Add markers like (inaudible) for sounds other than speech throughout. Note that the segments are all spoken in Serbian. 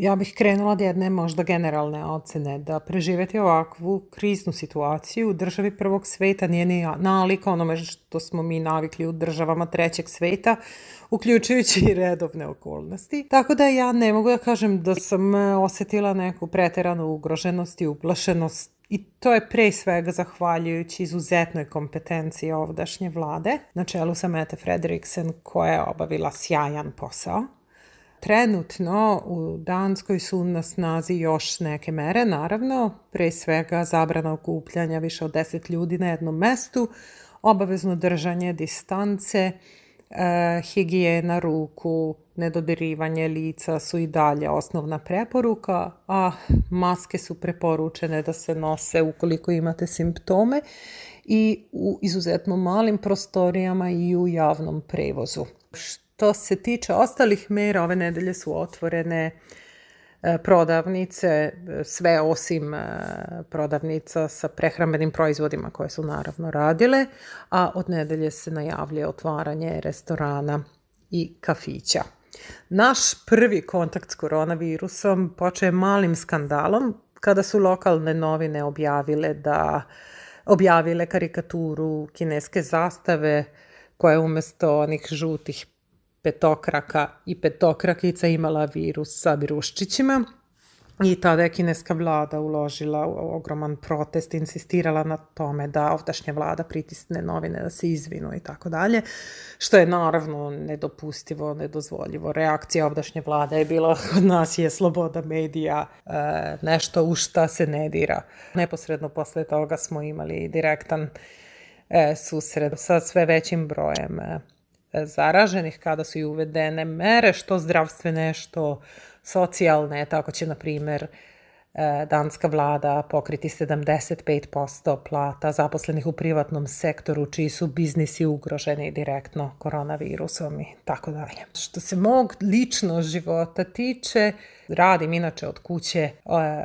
Ja bih krenula od jedne možda generalne ocene da preživeti ovakvu kriznu situaciju u državi prvog sveta nije ni nalika onome što smo mi navikli u državama trećeg sveta, uključujući i redovne okolnosti. Tako da ja ne mogu da kažem da sam e, osetila neku preteranu ugroženost i uplašenost I to je pre svega zahvaljujući izuzetnoj kompetenciji ovdašnje vlade, na čelu sa Mette Frederiksen koja je obavila sjajan posao. Trenutno u Danskoj su na snazi još neke mere, naravno, pre svega zabrana okupljanja više od 10 ljudi na jednom mestu, obavezno držanje distance, e, higijena ruku, nedodirivanje lica su i dalje osnovna preporuka, a maske su preporučene da se nose ukoliko imate simptome i u izuzetno malim prostorijama i u javnom prevozu. Što se tiče ostalih mera, ove nedelje su otvorene e, prodavnice, sve osim e, prodavnica sa prehrambenim proizvodima koje su naravno radile, a od nedelje se najavlja otvaranje restorana i kafića. Naš prvi kontakt s koronavirusom počeo je malim skandalom kada su lokalne novine objavile da objavile karikaturu kineske zastave koja je umesto onih žutih petokraka i petokrakica imala virus sa viruščićima I tada je kineska vlada uložila ogroman protest, insistirala na tome da ovdašnja vlada pritisne novine da se izvinu i tako dalje, što je naravno nedopustivo, nedozvoljivo. Reakcija ovdašnje vlade je bila kod nas je sloboda medija, e, nešto u šta se ne dira. Neposredno posle toga smo imali direktan e, susred sa sve većim brojem e, zaraženih kada su i uvedene mere, što zdravstvene, što socijalne, tako će, na primer, e, danska vlada pokriti 75% plata zaposlenih u privatnom sektoru čiji su biznisi ugroženi direktno koronavirusom i tako dalje. Što se mog lično života tiče, radim inače od kuće, e,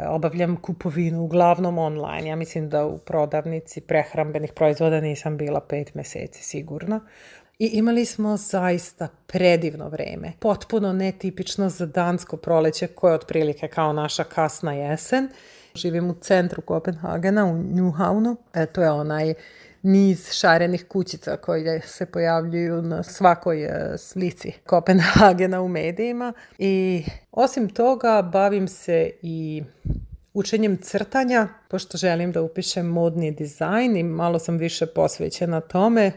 obavljam kupovinu uglavnom online. Ja mislim da u prodavnici prehrambenih proizvoda nisam bila pet meseci sigurno. I imali smo zaista predivno vreme. Potpuno netipično za dansko proleće koje je otprilike kao naša kasna jesen. Živim u centru Kopenhagena, u Newhavnu. E, to je onaj niz šarenih kućica koje se pojavljuju na svakoj e, slici Kopenhagena u medijima. I osim toga bavim se i učenjem crtanja, pošto želim da upišem modni dizajn i malo sam više posvećena tome,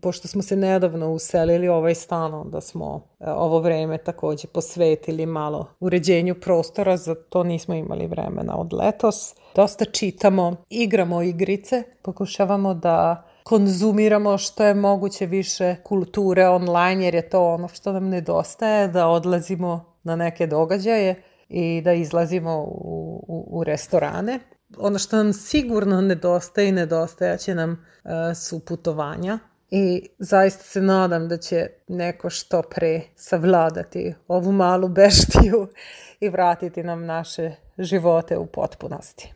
pošto smo se nedavno uselili u ovaj stan, onda smo e, ovo vreme takođe posvetili malo uređenju prostora, za to nismo imali vremena od letos. Dosta čitamo, igramo igrice, pokušavamo da konzumiramo što je moguće više kulture online, jer je to ono što nam nedostaje, da odlazimo na neke događaje i da izlazimo u, u, u restorane. Ono što nam sigurno nedostaje i nedostajaće nam uh, su putovanja i zaista se nadam da će neko što pre savladati ovu malu beštiju (laughs) i vratiti nam naše živote u potpunosti.